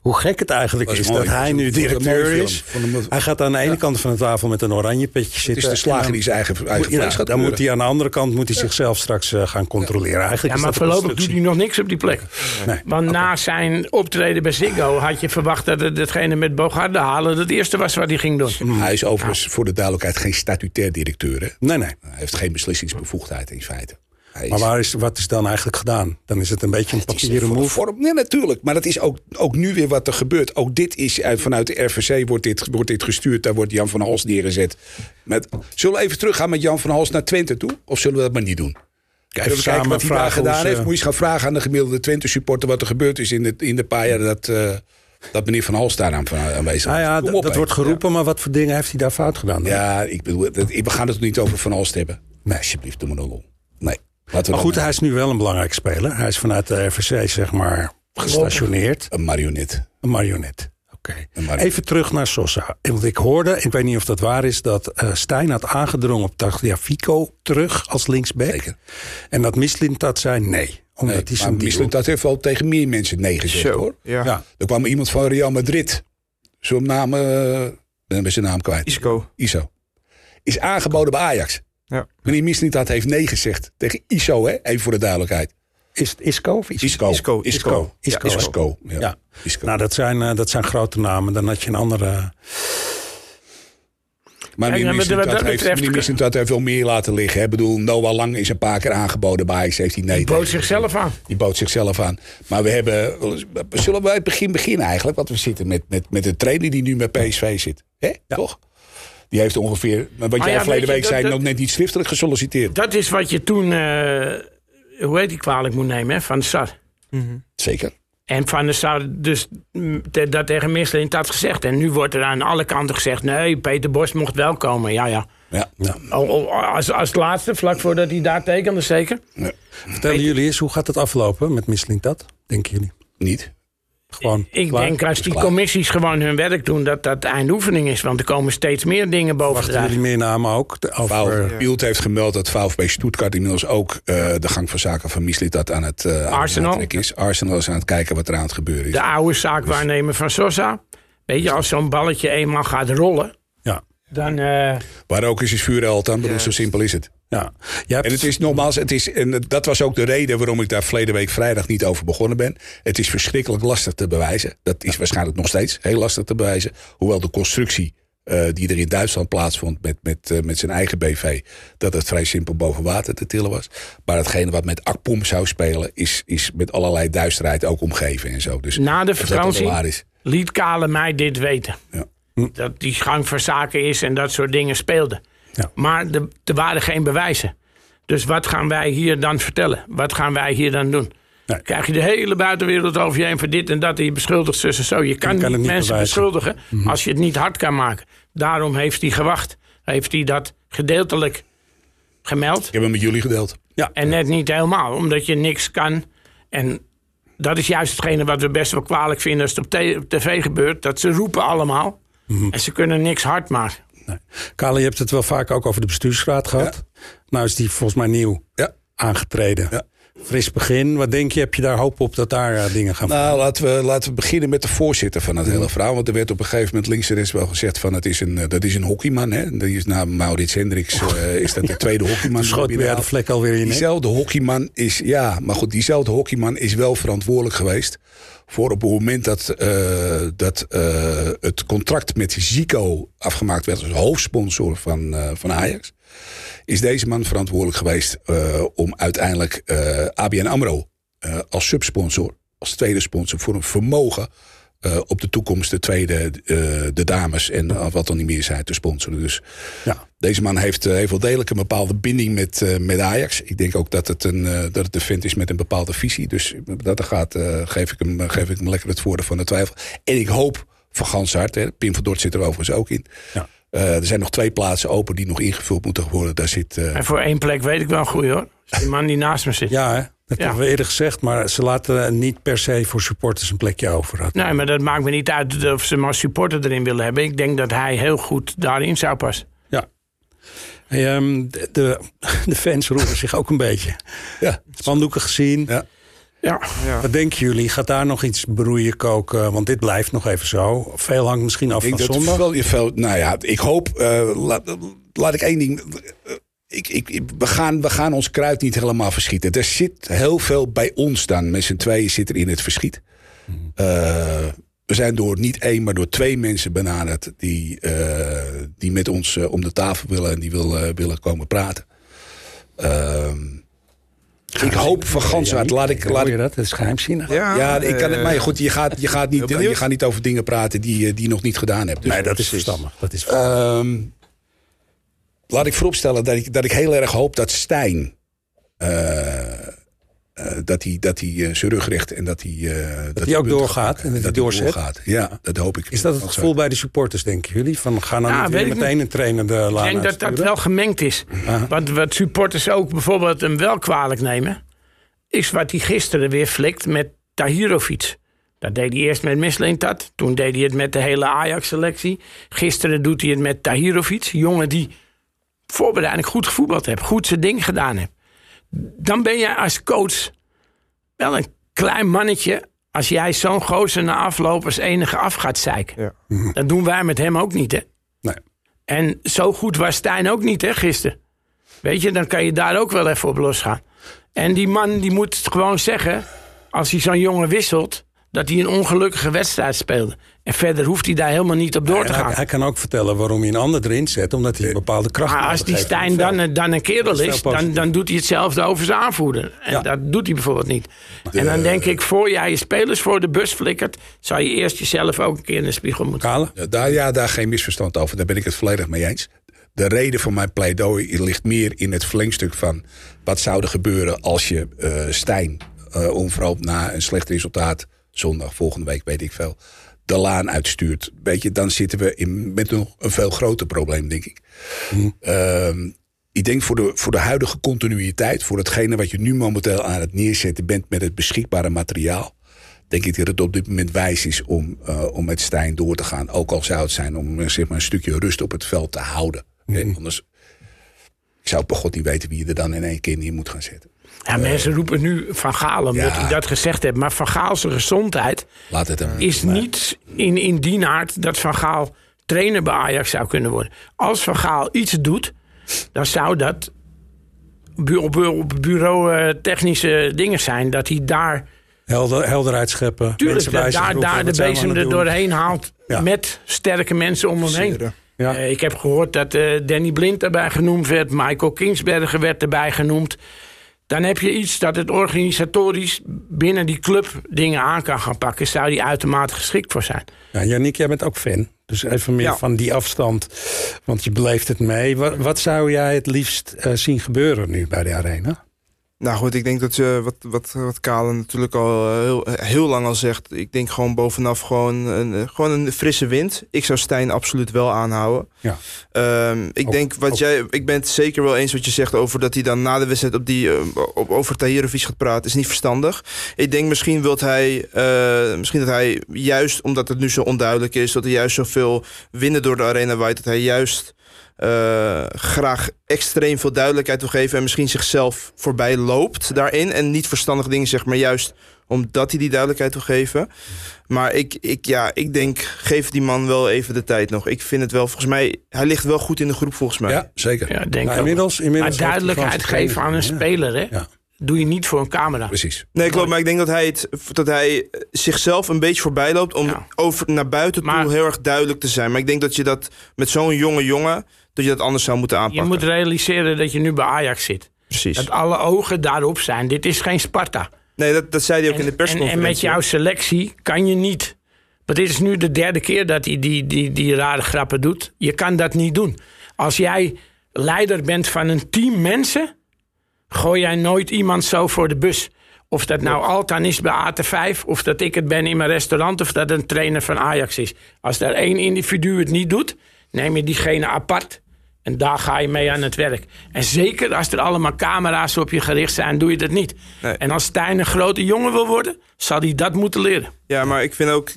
hoe gek het eigenlijk is mooi. dat hij nu directeur is. Hij gaat aan de ene kant van de tafel met een oranje petje zitten. Het is de slager die zijn eigen, eigen Ja, vlees gaat dan moet hij aan de andere kant moet hij zichzelf straks eh, gaan controleren. Eigenlijk Ja, maar dat voorlopig doet hij nog niks op die plek. Nee. Want na zijn optreden bij Ziggo had je verwacht dat het hetgene met Bogarde halen het eerste was wat hij ging doen. Hij is overigens voor de duidelijkheid geen statutair directeur. Hè? Nee, nee. Hij heeft geen beslissingsbevoegdheid in feite. Is- Maar waar is, wat is dan eigenlijk gedaan? Dan is het een beetje een is papieren move. vorm. Nee, natuurlijk. Maar dat is ook, ook nu weer wat er gebeurt. Ook dit is eh, vanuit de RVC wordt dit, wordt dit gestuurd. Daar wordt Jan van Hals neergezet. Met, zullen we even teruggaan met Jan van Hals naar Twente toe? Of zullen we dat maar niet doen? Even kijken samen wat hij daar gedaan heeft. Moet je eens gaan vragen aan de gemiddelde Twente supporter wat er gebeurd is in de, in de paar jaar dat, eh, dat meneer Van Hals daar aan, aanwezig. Nou ja, d- op, dat wordt geroepen, maar wat voor dingen heeft hij daar fout gedaan? dan? Ja, ik bedoel, dat, we gaan het niet over Van Hals hebben. Nee, alsjeblieft, doe me lol. Nee. Laten Maar goed, hij is nu wel een belangrijk speler. Hij is vanuit de RVC, zeg maar, gestationeerd. Een marionet. Een marionet. Oké. Even terug naar Sosa. Want ik hoorde, ik weet niet of dat waar is, dat eh Stijn had aangedrongen op Tagliafico terug als linksback. Zeker. En dat Mislintat zei nee. Omdat Nee, hij maar zijn heeft wel tegen meer mensen nee gezegd Zo, hoor. ja. Ja. Er kwam iemand van Real Madrid. Zo'n naam, eh ben zijn naam kwijt. Isco. Iso. Is aangeboden bij Ajax. Ja. Meneer Mislintat heeft nee gezegd. Tegen Iso, hè? even voor de duidelijkheid. Is het Isco of Isco? Isco. Isco, Isco. Isco. Ja, Isco, Isco. Ja. Ja. Isco. Nou, dat zijn, eh, dat zijn grote namen. Dan had je een andere... maar meneer nou, Mislintat heeft, heeft veel meer laten liggen. Hè? Ik bedoel, Noah Lang is een paar keer aangeboden bij Ajax. Heeft hij nee Die bood zichzelf aan. Die bood zichzelf aan. Maar we hebben. Zullen we bij het begin beginnen eigenlijk? Want we zitten met, met, met de trainer die nu met PSV zit. hè? Toch? Die heeft ongeveer. Wat jij ja, verleden je, week dat- zei, dat- nog net niet schriftelijk gesolliciteerd. Dat is wat je toen, eh, hoe heet die kwalijk moet nemen, hè, van de Sar. Zeker. En Van der Sar dus mm, te- dat tegen Misselint had gezegd. En nu wordt er aan alle kanten gezegd... nee, Peter Bos mocht wel komen. Ja, ja. Ja. Al- al- Als, als laatste, vlak voordat hij daar tekende, zeker. ja. Vertellen jullie eens, hoe gaat het aflopen met Mislintat? Denken jullie? Niet. Gewoon Ik klaar? denk als die klaar. commissies gewoon hun werk doen... dat dat eindoefening is. Want er komen steeds meer dingen boven Wachten jullie meer namen ook? Over, heeft gemeld dat VfB Stuttgart inmiddels ook eh, de gang van zaken van aan het, eh, aan het Arsenal. natrekken is. Arsenal is aan het kijken wat er aan het gebeuren is. De oude zaakwaarnemer van Sosa. Weet je, als zo'n balletje eenmaal gaat rollen... ja. dan... eh, Waar ook is, is vuur altijd aan. Bedoel, Zo simpel is het. Ja. Hebt- En het is nogmaals, het is, en dat was ook de reden waarom ik daar verleden week vrijdag niet over begonnen ben. Het is verschrikkelijk lastig te bewijzen. Dat is waarschijnlijk nog steeds heel lastig te bewijzen. Hoewel de constructie eh, die er in Duitsland plaatsvond met, met, eh, met zijn eigen BV, dat het vrij simpel boven water te tillen was. Maar hetgene wat met Akpom zou spelen, is, is met allerlei duisterheid ook omgeven en zo. Dus Na de vakantie liet Kale mij dit weten. Ja. Dat die gang van zaken is en dat soort dingen speelden. Ja. Maar de- er waren geen bewijzen. Dus wat gaan wij hier dan vertellen? Wat gaan wij hier dan doen? Nee. Krijg je de hele buitenwereld over je heen voor dit en dat en je beschuldigt zus en zo. Je kan, niet mensen bewijzen. Mhm. beschuldigen als je het niet hard kan maken. Daarom heeft hij gewacht. heeft hij dat gedeeltelijk gemeld. Ik heb hem met jullie gedeeld. En net niet helemaal, omdat je niks kan. En dat is juist hetgene wat we best wel kwalijk vinden als het op, tv gebeurt. Dat ze roepen allemaal. En ze kunnen niks hard maken. Kale, je hebt het wel vaak ook over de bestuursraad gehad. Nou is die volgens mij nieuw Ja. aangetreden. Ja. Fris begin. Wat denk je? Heb je daar hoop op dat daar eh, dingen gaan Nou, laten we, laten we beginnen met de voorzitter van het hele verhaal. Want er werd op een gegeven moment links en rechts wel gezegd van... Het is een, eh, dat is een hockeyman. Hè? Die is na Maurits Hendricks eh, is dat de tweede hockeyman. Schoot weer de vlek alweer in. Diezelfde hockeyman is, ja, maar goed, diezelfde hockeyman is wel verantwoordelijk geweest. Voor op het moment dat, dat het contract met Zico afgemaakt werd als hoofdsponsor van, van Ajax. Is deze man verantwoordelijk geweest eh, om uiteindelijk eh, ABN Amro eh, als subsponsor, als tweede sponsor voor een vermogen. op de toekomst de tweede, de dames en wat dan niet meer zijn te sponsoren. Dus Ja. deze man heeft, heeft wel degelijk een bepaalde binding met, met Ajax. Ik denk ook dat het, een, dat het een vent is met een bepaalde visie. Dus dat er gaat, geef, ik hem, geef ik hem lekker het voordeel van de twijfel. En ik hoop van gans hart, hè, Pim van Dort zit er overigens ook in. Ja. Eh, er zijn nog twee plaatsen open die nog ingevuld moeten worden. Daar zit, eh, En voor één plek weet ik wel een goeie hoor. Die man die naast me zit. Ja, hè? dat Ja. hebben we eerder gezegd. Maar ze laten niet per se voor supporters een plekje over. Nee, maar dat maakt me niet uit of ze maar supporter erin willen hebben. Ik denk dat hij heel goed daarin zou passen. Ja. Hey, ehm, de, de, de fans roeren zich ook een beetje. ja, Spandoeken gezien. ja. Ja, Ja. Wat denken jullie? Gaat daar nog iets broeien koken? Want dit blijft nog even zo. Veel hangt misschien af Ik van zondag. veel, je veel, nou ja, ik hoop, eh, laat, laat ik één ding. Ik, ik, we, gaan, we gaan ons kruid niet helemaal verschieten. Er zit heel veel bij ons dan. Met z'n tweeën zit er in het verschiet. Eh, we zijn door niet één, maar door twee mensen benaderd. die, eh, die met ons om de tafel willen en die wil, eh, willen komen praten. Ehm, ik hoop van gans hart, laat ik, laat ik je dat? Het is geheimzinnig. ja, ik kan het, eh, maar goed, je gaat, je, gaat niet, je gaat niet over dingen praten die, die je nog niet gedaan hebt. Dus, nee, dat is verstandig. Dat is Ehm, laat ik vooropstellen dat ik, dat ik heel erg hoop dat Stijn. eh, dat hij, dat hij eh, zijn rug recht en dat hij. eh, dat hij ook doorgaat en dat hij doorzet. doorgaat. Ja, dat hoop ik. Is dat het gevoel bij de supporters, denken jullie? Van gaan nou Ja, niet meteen een trainer de laan ik denk dat dat wel gemengd is. Want wat supporters ook bijvoorbeeld hem wel kwalijk nemen... is wat hij gisteren weer flikt met Tahirovic. Dat deed hij eerst met Mislintat. Toen deed hij het met de hele Ajax-selectie. Gisteren doet hij het met Tahirovic. Jongen die voorbereiding goed gevoetbald heeft. Goed zijn ding gedaan heeft. Dan ben jij als coach wel een klein mannetje... als jij zo'n gozer na afloop als enige af gaat zeiken. Ja. Dat doen wij met hem ook niet, hè? Nee. En zo goed was Stijn ook niet, hè, gisteren. Weet je, dan kan je daar ook wel even op losgaan. En die man die moet gewoon zeggen, als hij zo'n jongen wisselt, dat hij een ongelukkige wedstrijd speelde. En verder hoeft hij daar helemaal niet op door te hij, gaan. hij kan ook vertellen waarom hij een ander erin zet. Omdat hij een bepaalde kracht Maar als die heeft Stijn dan, dan een kerel is dan, dan doet hij hetzelfde over zijn aanvoerder. En Ja. dat doet hij bijvoorbeeld niet. En dan denk ik, voor jij je spelers voor de bus flikkert, zou je eerst jezelf ook een keer in de spiegel moeten. Kale? Ja, daar, ja, daar geen misverstand over. Daar ben ik het volledig mee eens. De reden van mijn pleidooi ligt meer in het verlengstuk van... wat zou er gebeuren als je eh Stijn eh onverhoopt na een slecht resultaat... zondag, volgende week, weet ik veel, de laan uitstuurt. Weet je, dan zitten we in, met nog een veel groter probleem, denk ik. Ehm, ik denk voor de, voor de huidige continuïteit... voor hetgene wat je nu momenteel aan het neerzetten bent... met het beschikbare materiaal denk ik dat het op dit moment wijs is om, eh, om met Stijn door te gaan. Ook al zou het zijn om eh, zeg maar, een stukje rust op het veld te houden. Eh, Anders ik zou bij God niet weten wie je er dan in één keer neer moet gaan zetten. Ja, mensen roepen nu Van Gaal, omdat Ja. hij dat gezegd heeft. Maar Van Gaal zijn gezondheid Laat het hem. is niet in, in die aard dat Van Gaal trainer bij Ajax zou kunnen worden. Als Van Gaal iets doet, dan zou dat op, bu- op bureau eh, technische dingen zijn. Dat hij daar, Helder, helderheid scheppen. tuurlijk, dat daar, roepen, daar de bezem er doorheen haalt. Ja. Met sterke mensen om hem heen. Ja. Eh, ik heb gehoord dat eh, Danny Blind erbij genoemd werd. Michael Kingsberger werd erbij genoemd. Dan heb je iets dat het organisatorisch binnen die club dingen aan kan gaan pakken. Zou die uitermate geschikt voor zijn. Ja, Yannick, jij bent ook fan. Dus even meer Ja. van die afstand. Want je beleeft het mee. Wat, wat zou jij het liefst eh, zien gebeuren nu bij de arena? Nou goed, ik denk dat je wat, wat, wat Kale natuurlijk al eh, heel, heel lang al zegt. Ik denk gewoon bovenaf gewoon een, eh, gewoon een frisse wind. Ik zou Stijn absoluut wel aanhouden. Ja. Ehm, ik Ook- denk wat ook- jij. Ik ben het zeker wel eens wat je zegt over dat hij dan na de wedstrijd op die, eh, op, over Tahirovic gaat praten. Is niet verstandig. Ik denk misschien wilt hij. misschien dat hij juist omdat het nu zo onduidelijk is. Dat er juist zoveel winnen door de arena waait. Dat hij juist eh, graag extreem veel duidelijkheid wil geven. En misschien zichzelf voorbij loopt daarin. En niet verstandige dingen zegt, maar juist omdat hij die duidelijkheid wil geven. Maar ik, ik, ja, ik denk, geef die man wel even de tijd nog. Ik vind het wel, volgens mij, hij ligt wel goed in de groep volgens mij. Ja, zeker. Ja, denk Nou, inmiddels, inmiddels maar duidelijkheid geven aan een speler, hè? Ja. Doe je niet voor een camera. Precies. Nee, klopt. Maar ik denk dat hij, het, dat hij zichzelf een beetje voorbij loopt om Ja. over naar buiten Maar- toe heel erg duidelijk te zijn. Maar ik denk dat je dat met zo'n jonge jongen, dat je dat anders zou moeten Je aanpakken. moet realiseren dat je nu bij Ajax zit. Precies. Dat alle ogen daarop zijn. Dit is geen Sparta. Nee, dat, dat zei hij ook En, in de en, persconferentie. en met jouw selectie kan je niet. Maar dit is nu de derde keer dat hij die, die, die rare grappen doet. Je kan dat niet doen. Als jij leider bent van een team mensen, gooi jij nooit iemand zo voor de bus. Of dat nou Altan is bij AT5, of dat ik het ben in mijn restaurant, of dat een trainer van Ajax is. Als daar één individu het niet doet, neem je diegene apart. En daar ga je mee aan het werk. En zeker als er allemaal camera's op je gericht zijn, doe je dat niet. Nee. En als Stijn een grote jongen wil worden, zal hij dat moeten leren. Ja, maar ik vind ook,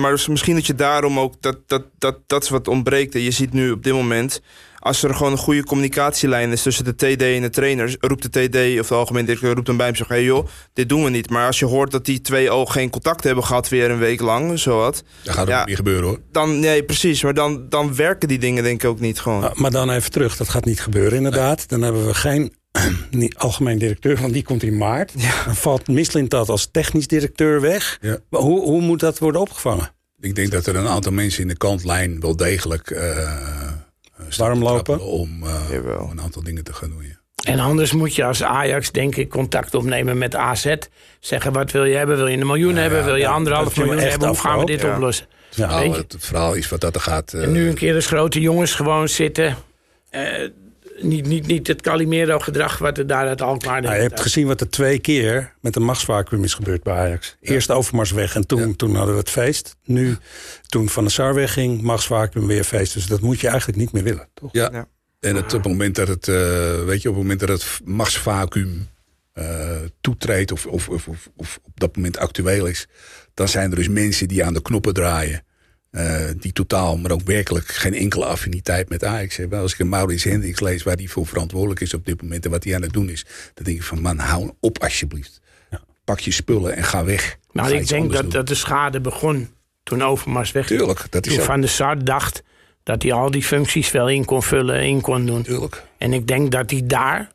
maar misschien dat je daarom ook, dat, dat, dat, dat is wat ontbreekt. En je ziet nu op dit moment, als er gewoon een goede communicatielijn is tussen de TD en de trainers, roept de TD of de algemeen directeur roept dan bij hem en zegt, hey joh, dit doen we niet. Maar als je hoort dat die twee al geen contact hebben gehad weer een week lang, zowat, Dat gaat ook Ja. niet meer gebeuren hoor. dan, nee precies, maar dan, dan werken die dingen denk ik ook niet gewoon. Maar dan even terug, dat gaat niet gebeuren inderdaad. Dan hebben we geen niet algemeen directeur, want die komt in maart. Dan valt Mislintat als technisch directeur weg. Ja. Maar Hoe, hoe moet dat worden opgevangen? Ik denk dat er een aantal mensen in de kantlijn wel degelijk eh, Warm te lopen? om, eh, Jawel. om een aantal dingen te gaan doen. Ja. En anders moet je als Ajax, denk ik, contact opnemen met AZ. Zeggen, wat wil je hebben? Wil je een miljoen hebben? Wil je ja, anderhalf miljoen hebben? Hoe gaan we dit oplossen? Ja. Nou, het verhaal is wat dat er gaat. eh, En nu een keer als grote jongens gewoon zitten. Eh, niet, niet, niet het Calimero-gedrag wat er daar uit Alkmaar... Nou, je hebt gezien wat er twee keer met een machtsvacuum is gebeurd bij Ajax. Eerst Overmars weg en toen, toen hadden we het feest. Nu, toen Van der Sar wegging, machtsvacuum weer feest. Dus dat moet je eigenlijk niet meer willen, toch? Ja. Ja. En het, op het moment dat het, eh, weet je, op het moment dat het machtsvacuum eh toetreedt of, of, of, of, of op dat moment actueel is, dan zijn er dus mensen die aan de knoppen draaien. Eh, die totaal, maar ook werkelijk geen enkele affiniteit met Ajax hebben. Als ik een Maurits Hendricks lees waar hij voor verantwoordelijk is op dit moment en wat hij aan het doen is, dan denk ik van man, hou op alsjeblieft. Pak je spullen en ga weg. Nou, Ga ik denk dat, doen. dat de schade begon toen Overmars weg. Tuurlijk, dat is Toen. Van der Sar dacht dat hij al die functies wel in kon vullen, in kon doen. Tuurlijk. En ik denk dat hij daar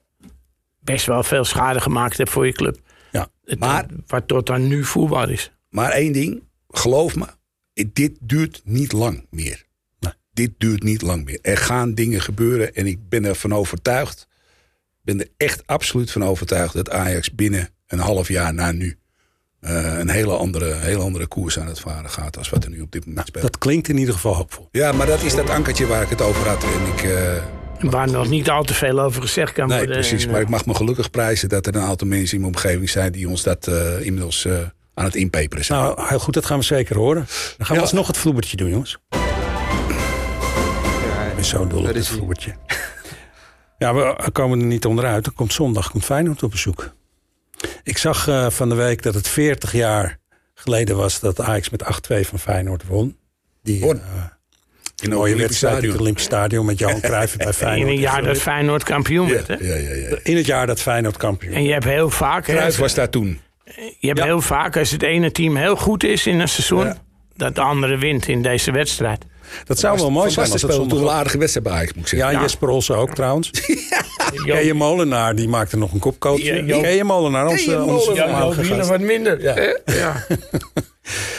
best wel veel schade gemaakt heeft voor je club. Ja. Het- Maar- Wat tot dan nu voelbaar is. Maar één ding, geloof me, dit duurt niet lang meer. Nee. Dit duurt niet lang meer. Er gaan dingen gebeuren en ik ben ervan overtuigd, ben er echt absoluut van overtuigd dat Ajax binnen een half jaar na nu eh, een hele andere, hele andere koers aan het varen gaat als wat er nu op dit moment speelt. Dat klinkt in ieder geval hoopvol. Ja, maar dat is dat ankertje waar ik het over had. En ik, eh, Waar nog niet al te veel over gezegd kan nee, worden. precies. En, Maar eh, ik mag me gelukkig prijzen dat er een aantal mensen in mijn omgeving zijn die ons dat eh, inmiddels eh, aan het inpeperen zijn. Nou, heel goed, dat gaan we zeker horen. Dan gaan we Ja. alsnog het vloebertje doen, jongens. Ja, Ik ben zo dol op het vloebertje. Ja, we komen er niet onderuit. Er komt zondag komt Feyenoord op bezoek. Ik zag eh, van de week dat het 40 jaar geleden was dat Ajax met 8-2 van Feyenoord won. Die Won. eh, in een mooie wedstrijd in het. Olympisch Stadion met Johan Cruijff bij in Feyenoord. een jaar dat Feyenoord kampioen Ja, werd. Hè? ja, ja, ja. In het jaar dat Feyenoord kampioen En je hebt heel vaak... Cruijff was daar toen. Je hebt Ja. heel vaak, als het ene team heel goed is in een seizoen... Ja. dat de andere wint in deze wedstrijd. Dat zou wel mooi zijn als het wel aardige wedstrijd bij moet ik zeggen. Ja, Ja. Jesper Olsen ook trouwens. Keje Molenaar, die maakte nog een. Ja, Jo- Keje Molenaar, onze, onze gast. wat minder. Ja. ja.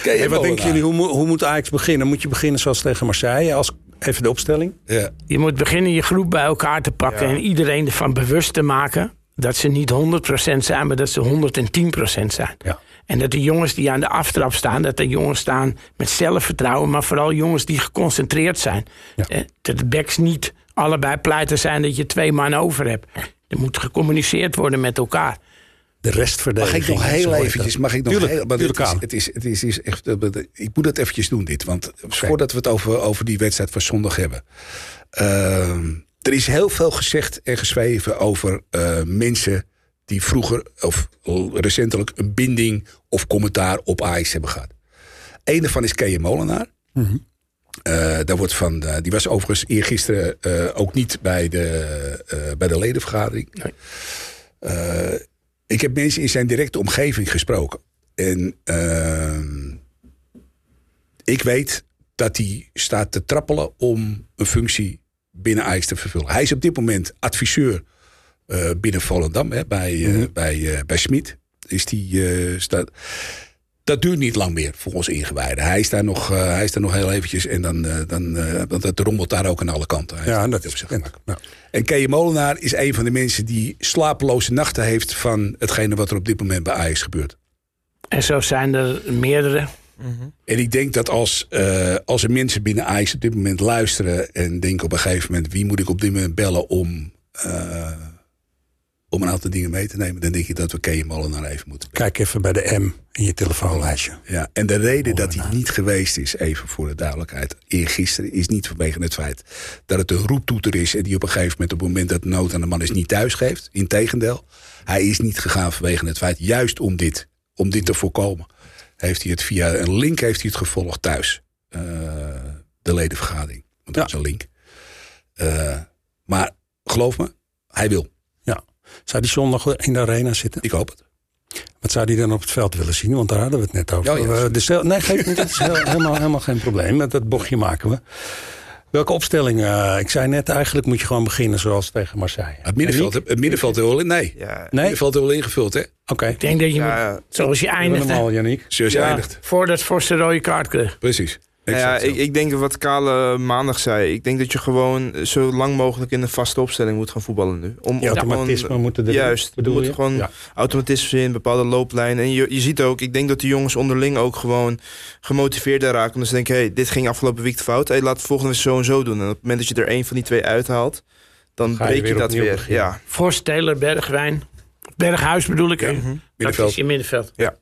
Je Hey, wat denken jullie, hoe, moet- hoe moet Ajax beginnen? Moet je beginnen zoals tegen Marseille? Als, even de opstelling. Ja. Je moet beginnen je groep bij elkaar te pakken... Ja. en iedereen ervan bewust te maken... dat ze niet 100% zijn, maar dat ze 110% zijn. Ja. En dat de jongens die aan de aftrap staan... dat de jongens staan met zelfvertrouwen... maar vooral jongens die geconcentreerd zijn. Ja. Eh, Dat de backs niet allebei pleiten zijn... dat je twee man over hebt. Er moet gecommuniceerd worden met elkaar. de restverdediging. Mag ik nog heel eventjes, mag ik nog Tuurlijk, heel, maar tuurlijk het, is, het, is, het is, is echt, eh, ik moet dat eventjes doen dit, want voordat we het over, over die wedstrijd van zondag hebben. Ehm, er is heel veel gezegd en geschreven over eh, mensen die vroeger of recentelijk een binding of commentaar op Ajax hebben gehad. Eén daarvan is Kees Molenaar. Eh, daar wordt van, eh, die was overigens eergisteren ook niet bij de, bij de ledenvergadering. Nee. Ik heb mensen in zijn directe omgeving gesproken. En ehm, ik weet dat hij staat te trappelen om een functie binnen Ajax te vervullen. Hij is op dit moment adviseur eh, binnen Volendam hè, bij, eh, bij, eh, bij Smit. Is die, eh, staat, dat duurt niet lang meer voor ons ingewijden. Hij is daar nog, eh, hij is daar nog heel eventjes en dan, eh, dan eh, want het rommelt daar ook aan alle kanten. Hij Ja, dat is op zich. Ja. En Kees Molenaar is een van de mensen die slapeloze nachten heeft van hetgene wat er op dit moment bij Ajax gebeurt. En zo zijn er meerdere. En ik denk dat als, eh, als er mensen binnen Ajax op dit moment luisteren en denken op een gegeven moment wie moet ik op dit moment bellen om, eh, om een aantal dingen mee te nemen, dan denk ik dat we Kees Molenaar even moeten bellen. Kijk even bij de M in je telefoonlijstje. Ja, en de reden dat hij niet geweest is, even voor de duidelijkheid, eergisteren, is niet vanwege het feit dat het een roeptoeter is en die op een gegeven moment, op het moment dat nood aan de man is, niet thuis geeft. Integendeel, hij is niet gegaan vanwege het feit, juist om dit, om dit te voorkomen, heeft hij het via een link heeft hij het gevolgd thuis. Eh, de ledenvergadering. Want dat Ja. is een link. Eh, maar geloof me, hij wil. Ja. Zou die zondag in de arena zitten? Ik hoop het. Wat zou die dan op het veld willen zien? Want daar hadden we het net over. Ja, ja, We- sorry. de stel- nee, geef niet. Dat is heel- helemaal, helemaal geen probleem. Dat bochtje maken we. Welke opstelling? eh, ik zei net, eigenlijk moet je gewoon beginnen zoals tegen Marseille. Het middenveld, het middenveld heel in. Nee. Ja, Het middenveld heel ingevuld, hè? Oké. Ik denk dat je Ja, moet, zoals je eindigt, hem hè, al, Yannick. Zoals je Ja, eindigt. voordat de rode kaart kreeg. Precies. Nou ja, ik, ik denk wat Kale maandag zei. Ik denk dat je gewoon zo lang mogelijk in een vaste opstelling moet gaan voetballen nu. Om, om automatisme gewoon- moeten er Juist, er bedoel moet je? gewoon Ja. automatisme in, bepaalde looplijnen. En je, je ziet ook, ik denk dat de jongens onderling ook gewoon gemotiveerd daar raken. Omdat ze denken, hey, dit ging afgelopen week fout. Hey, laat het volgende week zo en zo doen. En op het moment dat je er één van die twee uithaalt, dan je breek je, weer dat weer. beginnen. Ja. Taylor, Bergwijn. Berghuis bedoel ik. hè? Dat Middenveld. is je middenveld. Ja.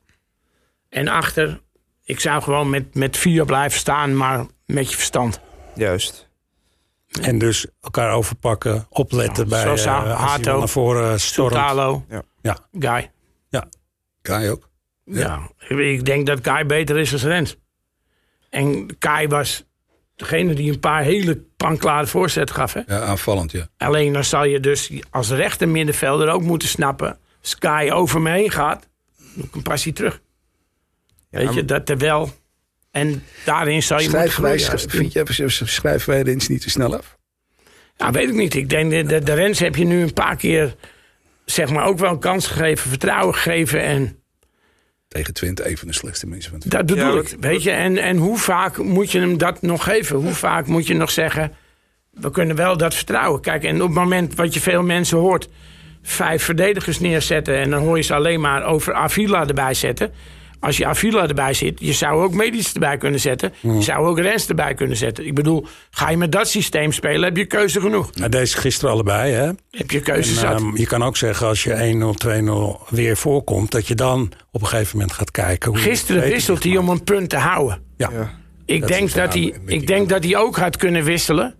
En achter, ik zou gewoon met, met vier blijven staan, maar met je verstand. Juist. En dus elkaar overpakken, opletten bij Sosa, eh, als hij Hato, naar voren stormt. Soutalo, Ja. Ja. Guy. Kai ook. Ja. ik denk dat Kai beter is dan Rens. En Kai was degene die een paar hele panklare voorzetten gaf. Hè? Ja, aanvallend, ja. Alleen dan zal je dus als rechter middenvelder ook moeten snappen. Als Kai over me heen gaat, doe ik een passie terug. Weet je, dat er wel. En daarin zal je moeten Schrijven wij, groeien als team. vind je, Rens niet te snel af? Ja, weet ik niet. Ik denk, de, de, de Rens heb je nu een paar keer zeg maar, ook wel een kans gegeven, vertrouwen gegeven. En Tegen Twente, een van de slechtste mensen van het dat bedoel Ja, ik. wat- Weet je, en, en hoe vaak moet je hem dat nog geven? Hoe vaak moet je nog zeggen, we kunnen wel dat vertrouwen. Kijk, en op het moment wat je veel mensen hoort, vijf verdedigers neerzetten... en dan hoor je ze alleen maar over Avila erbij zetten... Als je Avila erbij zit, je zou ook Medisch erbij kunnen zetten. Je zou ook Rens erbij kunnen zetten. Ik bedoel, ga je met dat systeem spelen, heb je keuze genoeg. Ja, deze gisteren allebei, hè? Heb je keuze En, zat. ehm, je kan ook zeggen als je 1-0, 2-0 weer voorkomt, dat je dan op een gegeven moment gaat kijken. Hoe je Gisteren wisselt hij om een punt te houden. Ja. Ja. Ik, Dat denk dat, hij, ik denk dat hij ook had kunnen wisselen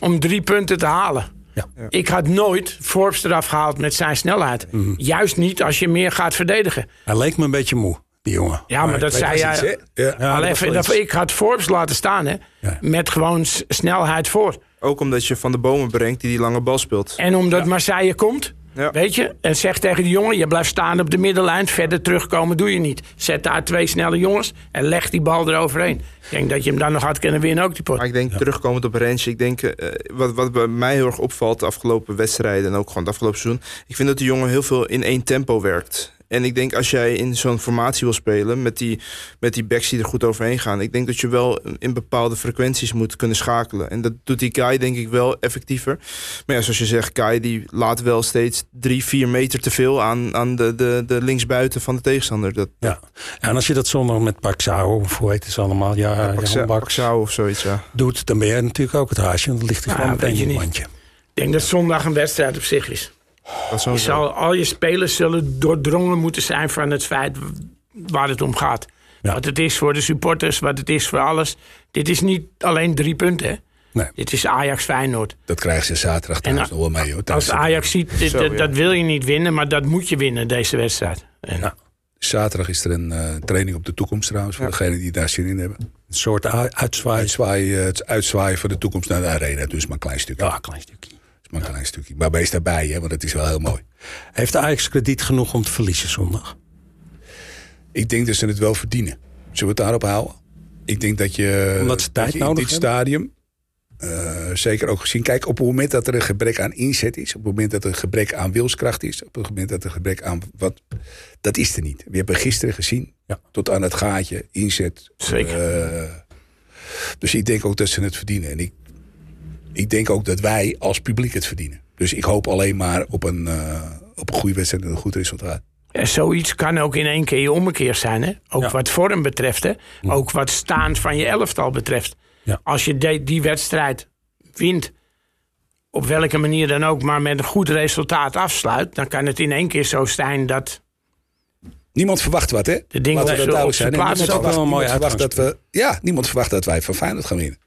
om drie punten te halen. Ja. Ik had nooit Forbes eraf gehaald met zijn snelheid. Mhm. Juist niet als je meer gaat verdedigen. Hij leek me een beetje moe, die jongen. Ja, maar, dat zei jij. Ja. Ja, Al dat even, dat, ik had Forbes laten staan, hè? Ja. Met gewoon snelheid voor. Ook omdat je van de bomen brengt die die lange bal speelt. En omdat Marseille komt, Ja. weet je, en zeg tegen die jongen: je blijft staan op de middenlijn. Verder terugkomen doe je niet. Zet daar twee snelle jongens en leg die bal eroverheen. Ik denk dat je hem dan nog had kunnen winnen, ook die pot. Maar ik denk, terugkomend op Rens, ik denk, eh, wat, wat bij mij heel erg opvalt de afgelopen wedstrijden en ook gewoon het afgelopen seizoen, ik vind dat de jongen heel veel in één tempo werkt. En ik denk als jij in zo'n formatie wil spelen met die, met die backs die er goed overheen gaan, ik denk dat je wel in bepaalde frequenties moet kunnen schakelen. En dat doet die Kai denk ik wel effectiever. Maar ja, zoals je zegt, Kai die laat wel steeds drie, vier meter te veel aan, aan de, de, de linksbuiten van de tegenstander. Dat, Ja. En als je dat zondag met Paxao, of hoe heet het allemaal, ja, ja, Paxao of zoiets, ja. doet, dan ben je natuurlijk ook het haasje. Want dan ligt hij Nou, gewoon meteen je in het niet. mandje. Ik denk dat zondag een wedstrijd op zich is. Dat Je sowieso. zal, al je spelers zullen doordrongen moeten zijn van het feit waar het om gaat. Ja. Wat het is voor de supporters, wat het is voor alles. Dit is niet alleen drie punten. Hè? Nee. Dit is Ajax Feyenoord. Dat krijgen ze zaterdag trouwens En, nog wel mee. Hoor, Als Thuis. Ajax ziet, dit, Zo, dat, ja. dat wil je niet winnen, maar dat moet je winnen, deze wedstrijd. En, Zaterdag is er een eh, training op de toekomst trouwens. Voor degenen die daar zin in hebben. Een soort uitzwaai. Uitzwaaien, eh, het uitzwaaien van de toekomst naar de arena. Dus maar een klein stukje. Ja, een klein stukje. Maar een klein stukje. Maar wees daarbij, hè, want het is wel heel mooi. Heeft Ajax krediet genoeg om te verliezen zondag? Ik denk dat ze het wel verdienen. Zullen we het daarop houden? Ik denk dat je, Omdat ze tijd dat je in nodig dit hebben? stadium, eh, zeker ook gezien... Kijk, op het moment dat er een gebrek aan inzet is... op het moment dat er een gebrek aan wilskracht is... op het moment dat er een gebrek aan... wat, dat is er niet. We hebben gisteren gezien, Ja. tot aan het gaatje, inzet. Zeker. Eh, dus ik denk ook dat ze het verdienen. En ik, ik denk ook dat wij als publiek het verdienen. Dus ik hoop alleen maar op een, eh, op een goede wedstrijd en een goed resultaat. En zoiets kan ook in één keer je ommekeer zijn. Hè? Ook Ja. wat vorm betreft. Hè? Ook wat staan van je elftal betreft. Ja. Als je de- die wedstrijd wint, op welke manier dan ook, maar met een goed resultaat afsluit, dan kan het in één keer zo zijn dat. Niemand verwacht wat, hè? De dingen Laten we op dat z'n- duidelijk zijn. verwacht, niemand verwacht dat we, ja, niemand verwacht dat wij van Feyenoord gaan winnen.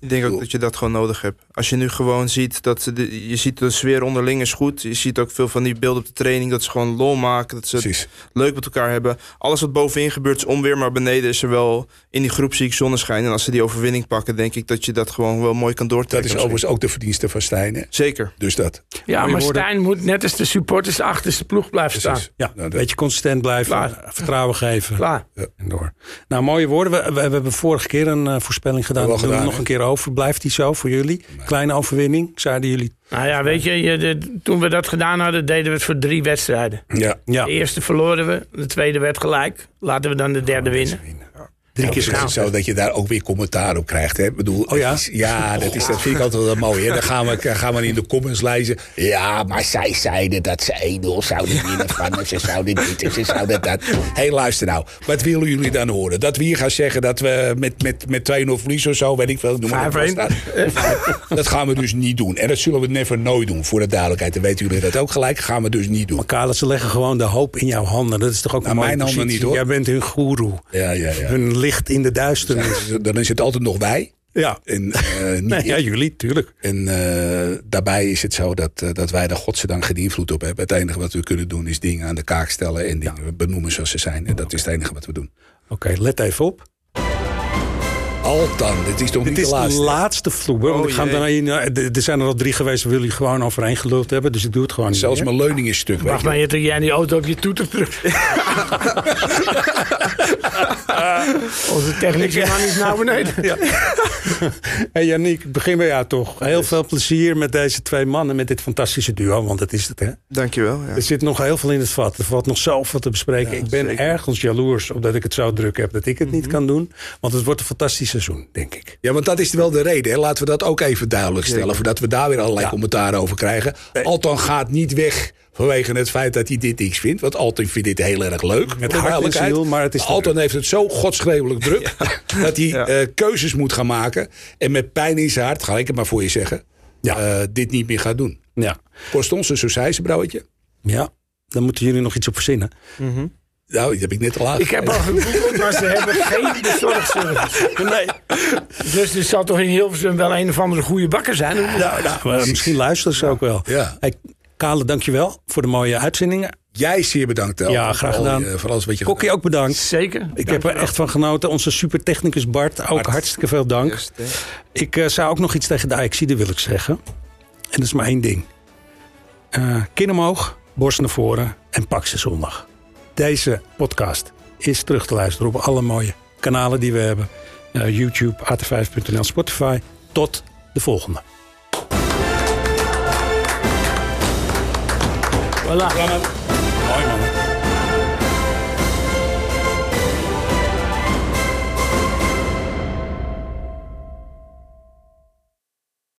Ik denk ook dat je dat gewoon nodig hebt. Als je nu gewoon ziet dat ze de, je ziet de sfeer onderling is goed. Je ziet ook veel van die beelden op de training dat ze gewoon lol maken, dat ze het Precies. leuk met elkaar hebben. Alles wat bovenin gebeurt is onweer, maar beneden is er wel in die groep zie ik zonneschijn. En als ze die overwinning pakken, denk ik dat je dat gewoon wel mooi kan Dat doortrekken. is misschien. overigens ook de verdienste van Stijn. Hè? Zeker. Dus dat. Ja, maar. Stijn moet net als de supporters achter zijn ploeg blijven staan. Ja, Nou, een dat- beetje consistent blijven, Klaar. vertrouwen geven. Klaar. En door. Nou, mooie woorden. We, we, we hebben vorige keer een eh, voorspelling nog gedaan, een keer over. Blijft die zo voor jullie? Kleine overwinning, zeiden jullie. Nou ja, weet je, je de- toen we dat gedaan hadden, deden we het voor drie wedstrijden. Ja. Ja, De eerste verloren we, de tweede werd gelijk. Laten we dan de derde winnen. Drie keer gaan. zo dat je daar ook weer commentaar op krijgt. Hè? Ik bedoel, Oh ja? is- ja, dat, is, dat vind ik altijd wel mooi. Hè? Dan gaan we, gaan we in de comments lezen. Ja, maar zij zeiden dat ze 1-0 zouden winnen van. Ze zouden dit en ze zouden dat. Hé, hey, luister nou. Wat willen jullie dan horen? Dat we hier gaan zeggen dat we met, met, met 2-0 verliezen of zo, weet ik veel. Noem maar op wat 5-1. staat. Dat gaan we dus niet doen. En dat zullen we never nooit doen. Voor de duidelijkheid. Dan weten jullie dat ook gelijk. Gaan we dus niet doen. Maar Carla, ze leggen gewoon de hoop in jouw handen. Dat is toch ook Nou, een mooie mijn handen positie? niet, hoor. Jij bent hun goeroe. Ja, ja, ja. Hun licht in de duisternis. Dan is het altijd nog wij. Ja, En, eh, nee, ja jullie, tuurlijk. En eh, daarbij is het zo dat, eh, dat wij daar godzijdank geen invloed op hebben. Het enige wat we kunnen doen is dingen aan de kaak stellen en dingen benoemen zoals ze zijn. En dat is het enige wat we doen. Oké, let even op. Altan, dit is toch Dit niet is de laatste? de laatste vloer. want Oh, ik ga jee. daarna in, eh, er zijn er al drie geweest waar jullie gewoon overheen geluld hebben. Dus ik doe het gewoon niet Zelfs meer. mijn leuning is stuk. Wacht je. maar, je jij die auto op je toeter drukt. Onze technische man is nou beneden. Hey Yannick, ik begin bij jou toch. Heel veel plezier met deze twee mannen, met dit fantastische duo. Want dat is het, hè? Dankjewel. Ja. Er zit nog heel veel in het vat. Er valt nog zoveel te bespreken. ik ben ergens jaloers op dat ik het zo druk heb dat ik het Mhm. niet kan doen. Want het wordt een fantastisch seizoen, denk ik. Ja, want dat is wel de reden. Hè. Laten we dat ook even duidelijk stellen. Voordat we daar weer allerlei commentaar over krijgen. Altan gaat niet weg vanwege het feit dat hij dit niks vindt. Want Altan vindt dit heel erg leuk. voor de hart en duidelijkheid. ziel, maar het is te Altan heeft het zo godsgreepelijk druk. Dat hij Ja. eh, keuzes moet gaan maken. En met pijn in zijn hart, ga ik het maar voor je zeggen. Ja. eh, dit niet meer gaat doen. Ja. Kost ons een sausijzenbrouwtje. ja, dan moeten jullie nog iets op verzinnen. Nou, die heb ik net al Ik heb al gegoogeld, maar ze hebben geen bezorgservice. Nee. Dus er zal toch in Hilversum wel een of andere goede bakker zijn? Nou, nou, misschien luisteren ze ook wel. Ja. Hey, Kale, dankjewel voor de mooie uitzendingen. Jij zeer bedankt. Tel, Ja, graag voor al gedaan. je- Voor alles wat je Kokkie ook bedankt. Zeker. Ik heb er echt van genoten. Onze supertechnicus Bart, ook hartstikke veel dank. Ik eh, zou ook nog iets tegen de Ajaxide willen zeggen. En dat is maar één ding. Eh kin omhoog, borst naar voren en pak ze zondag. Deze podcast is terug te luisteren op alle mooie kanalen die we hebben. Eh, YouTube, at5.nl, Spotify. Tot de volgende. Voilà. Mooi man.